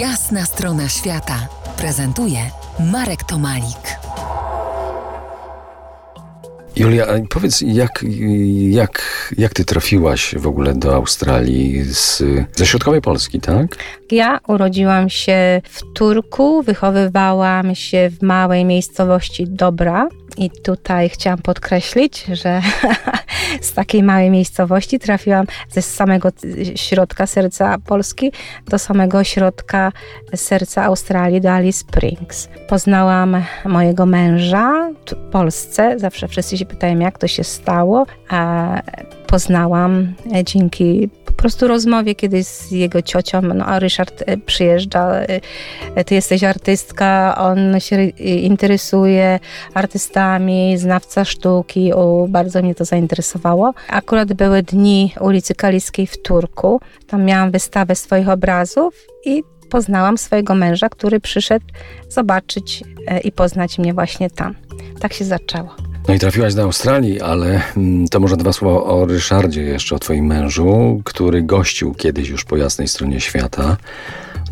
Jasna strona świata prezentuje Marek Tomalik. Julia, powiedz, jak, jak, jak ty trafiłaś w ogóle do Australii z, ze środkowej Polski, tak? Ja urodziłam się w Turku, wychowywałam się w małej miejscowości Dobra. I tutaj chciałam podkreślić, że z takiej małej miejscowości trafiłam ze samego środka serca Polski do samego środka serca Australii, do Alice Springs. Poznałam mojego męża w Polsce. Zawsze wszyscy się pytają, jak to się stało. A poznałam dzięki prostu rozmowie kiedyś z jego ciocią, no a Ryszard e, przyjeżdża, e, ty jesteś artystka, on się interesuje artystami, znawca sztuki, o, bardzo mnie to zainteresowało. Akurat były dni ulicy Kaliskiej w Turku, tam miałam wystawę swoich obrazów i poznałam swojego męża, który przyszedł zobaczyć e, i poznać mnie właśnie tam. Tak się zaczęło. No i trafiłaś do Australii, ale mm, to może dwa słowa o Ryszardzie jeszcze, o twoim mężu, który gościł kiedyś już po jasnej stronie świata.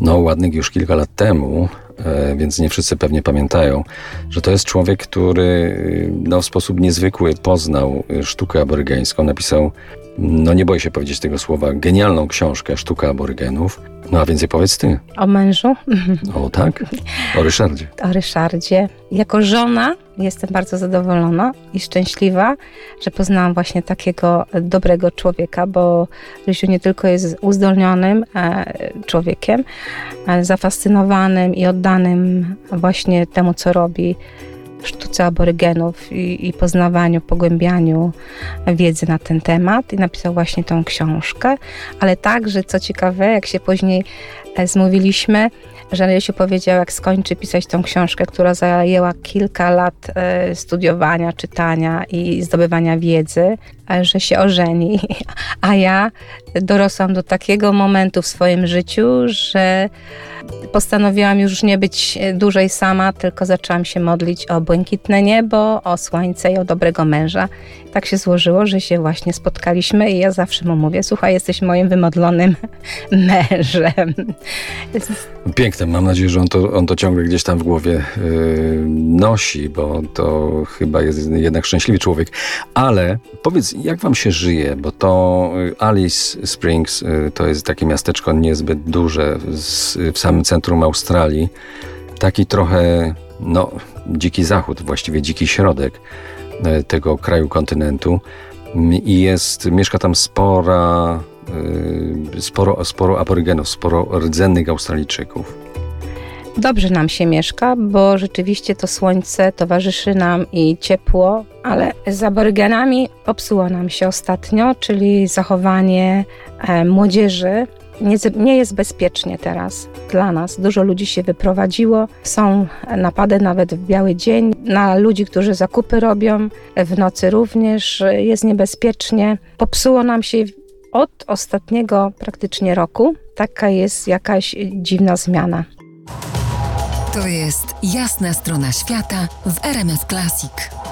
No, ładnych już kilka lat temu, e, więc nie wszyscy pewnie pamiętają, że to jest człowiek, który no, w sposób niezwykły poznał sztukę aborygeńską. Napisał, no nie boję się powiedzieć tego słowa, genialną książkę Sztuka aborygenów. No a więcej powiedz ty. O mężu? O tak? O Ryszardzie. O Ryszardzie. Jako żona jestem bardzo zadowolona i szczęśliwa, że poznałam właśnie takiego dobrego człowieka, bo Rysiu nie tylko jest uzdolnionym e, człowiekiem, zafascynowanym i oddanym właśnie temu, co robi sztuce aborygenów i, i, poznawaniu, pogłębianiu wiedzy na ten temat i napisał właśnie tą książkę, ale także, co ciekawe, jak się później e, zmówiliśmy, że Rysiu powiedział, jak skończy pisać tą książkę, która zajęła kilka lat e, studiowania, czytania i zdobywania wiedzy, że się ożeni. A ja dorosłam do takiego momentu w swoim życiu, że postanowiłam już nie być dłużej sama, tylko zaczęłam się modlić o błękitne niebo, o słońce i o dobrego męża. Tak się złożyło, że się właśnie spotkaliśmy i ja zawsze mu mówię, słuchaj, jesteś moim wymodlonym mężem. Piękne, mam nadzieję, że on to, on to ciągle gdzieś tam w głowie yy, nosi, bo to chyba jest jednak szczęśliwy człowiek. Ale powiedz, jak wam się żyje, bo to Alice Springs yy, to jest takie miasteczko niezbyt duże z, w samym centrum Australii. Taki trochę, no, dziki zachód, właściwie dziki środek e, tego kraju kontynentu. I jest, mieszka tam spora, sporo, sporo aborygenów, sporo rdzennych Australijczyków. Dobrze nam się mieszka, bo rzeczywiście to słońce towarzyszy nam i ciepło, ale z aborygenami popsuło nam się ostatnio, czyli zachowanie e, młodzieży nie, nie jest bezpiecznie teraz dla nas. Dużo ludzi się wyprowadziło, są napady nawet w biały dzień na ludzi, którzy zakupy robią, w nocy również jest niebezpiecznie. Popsuło nam się od ostatniego praktycznie roku. Taka jest jakaś dziwna zmiana. To jest jasna strona świata w RMS Classic.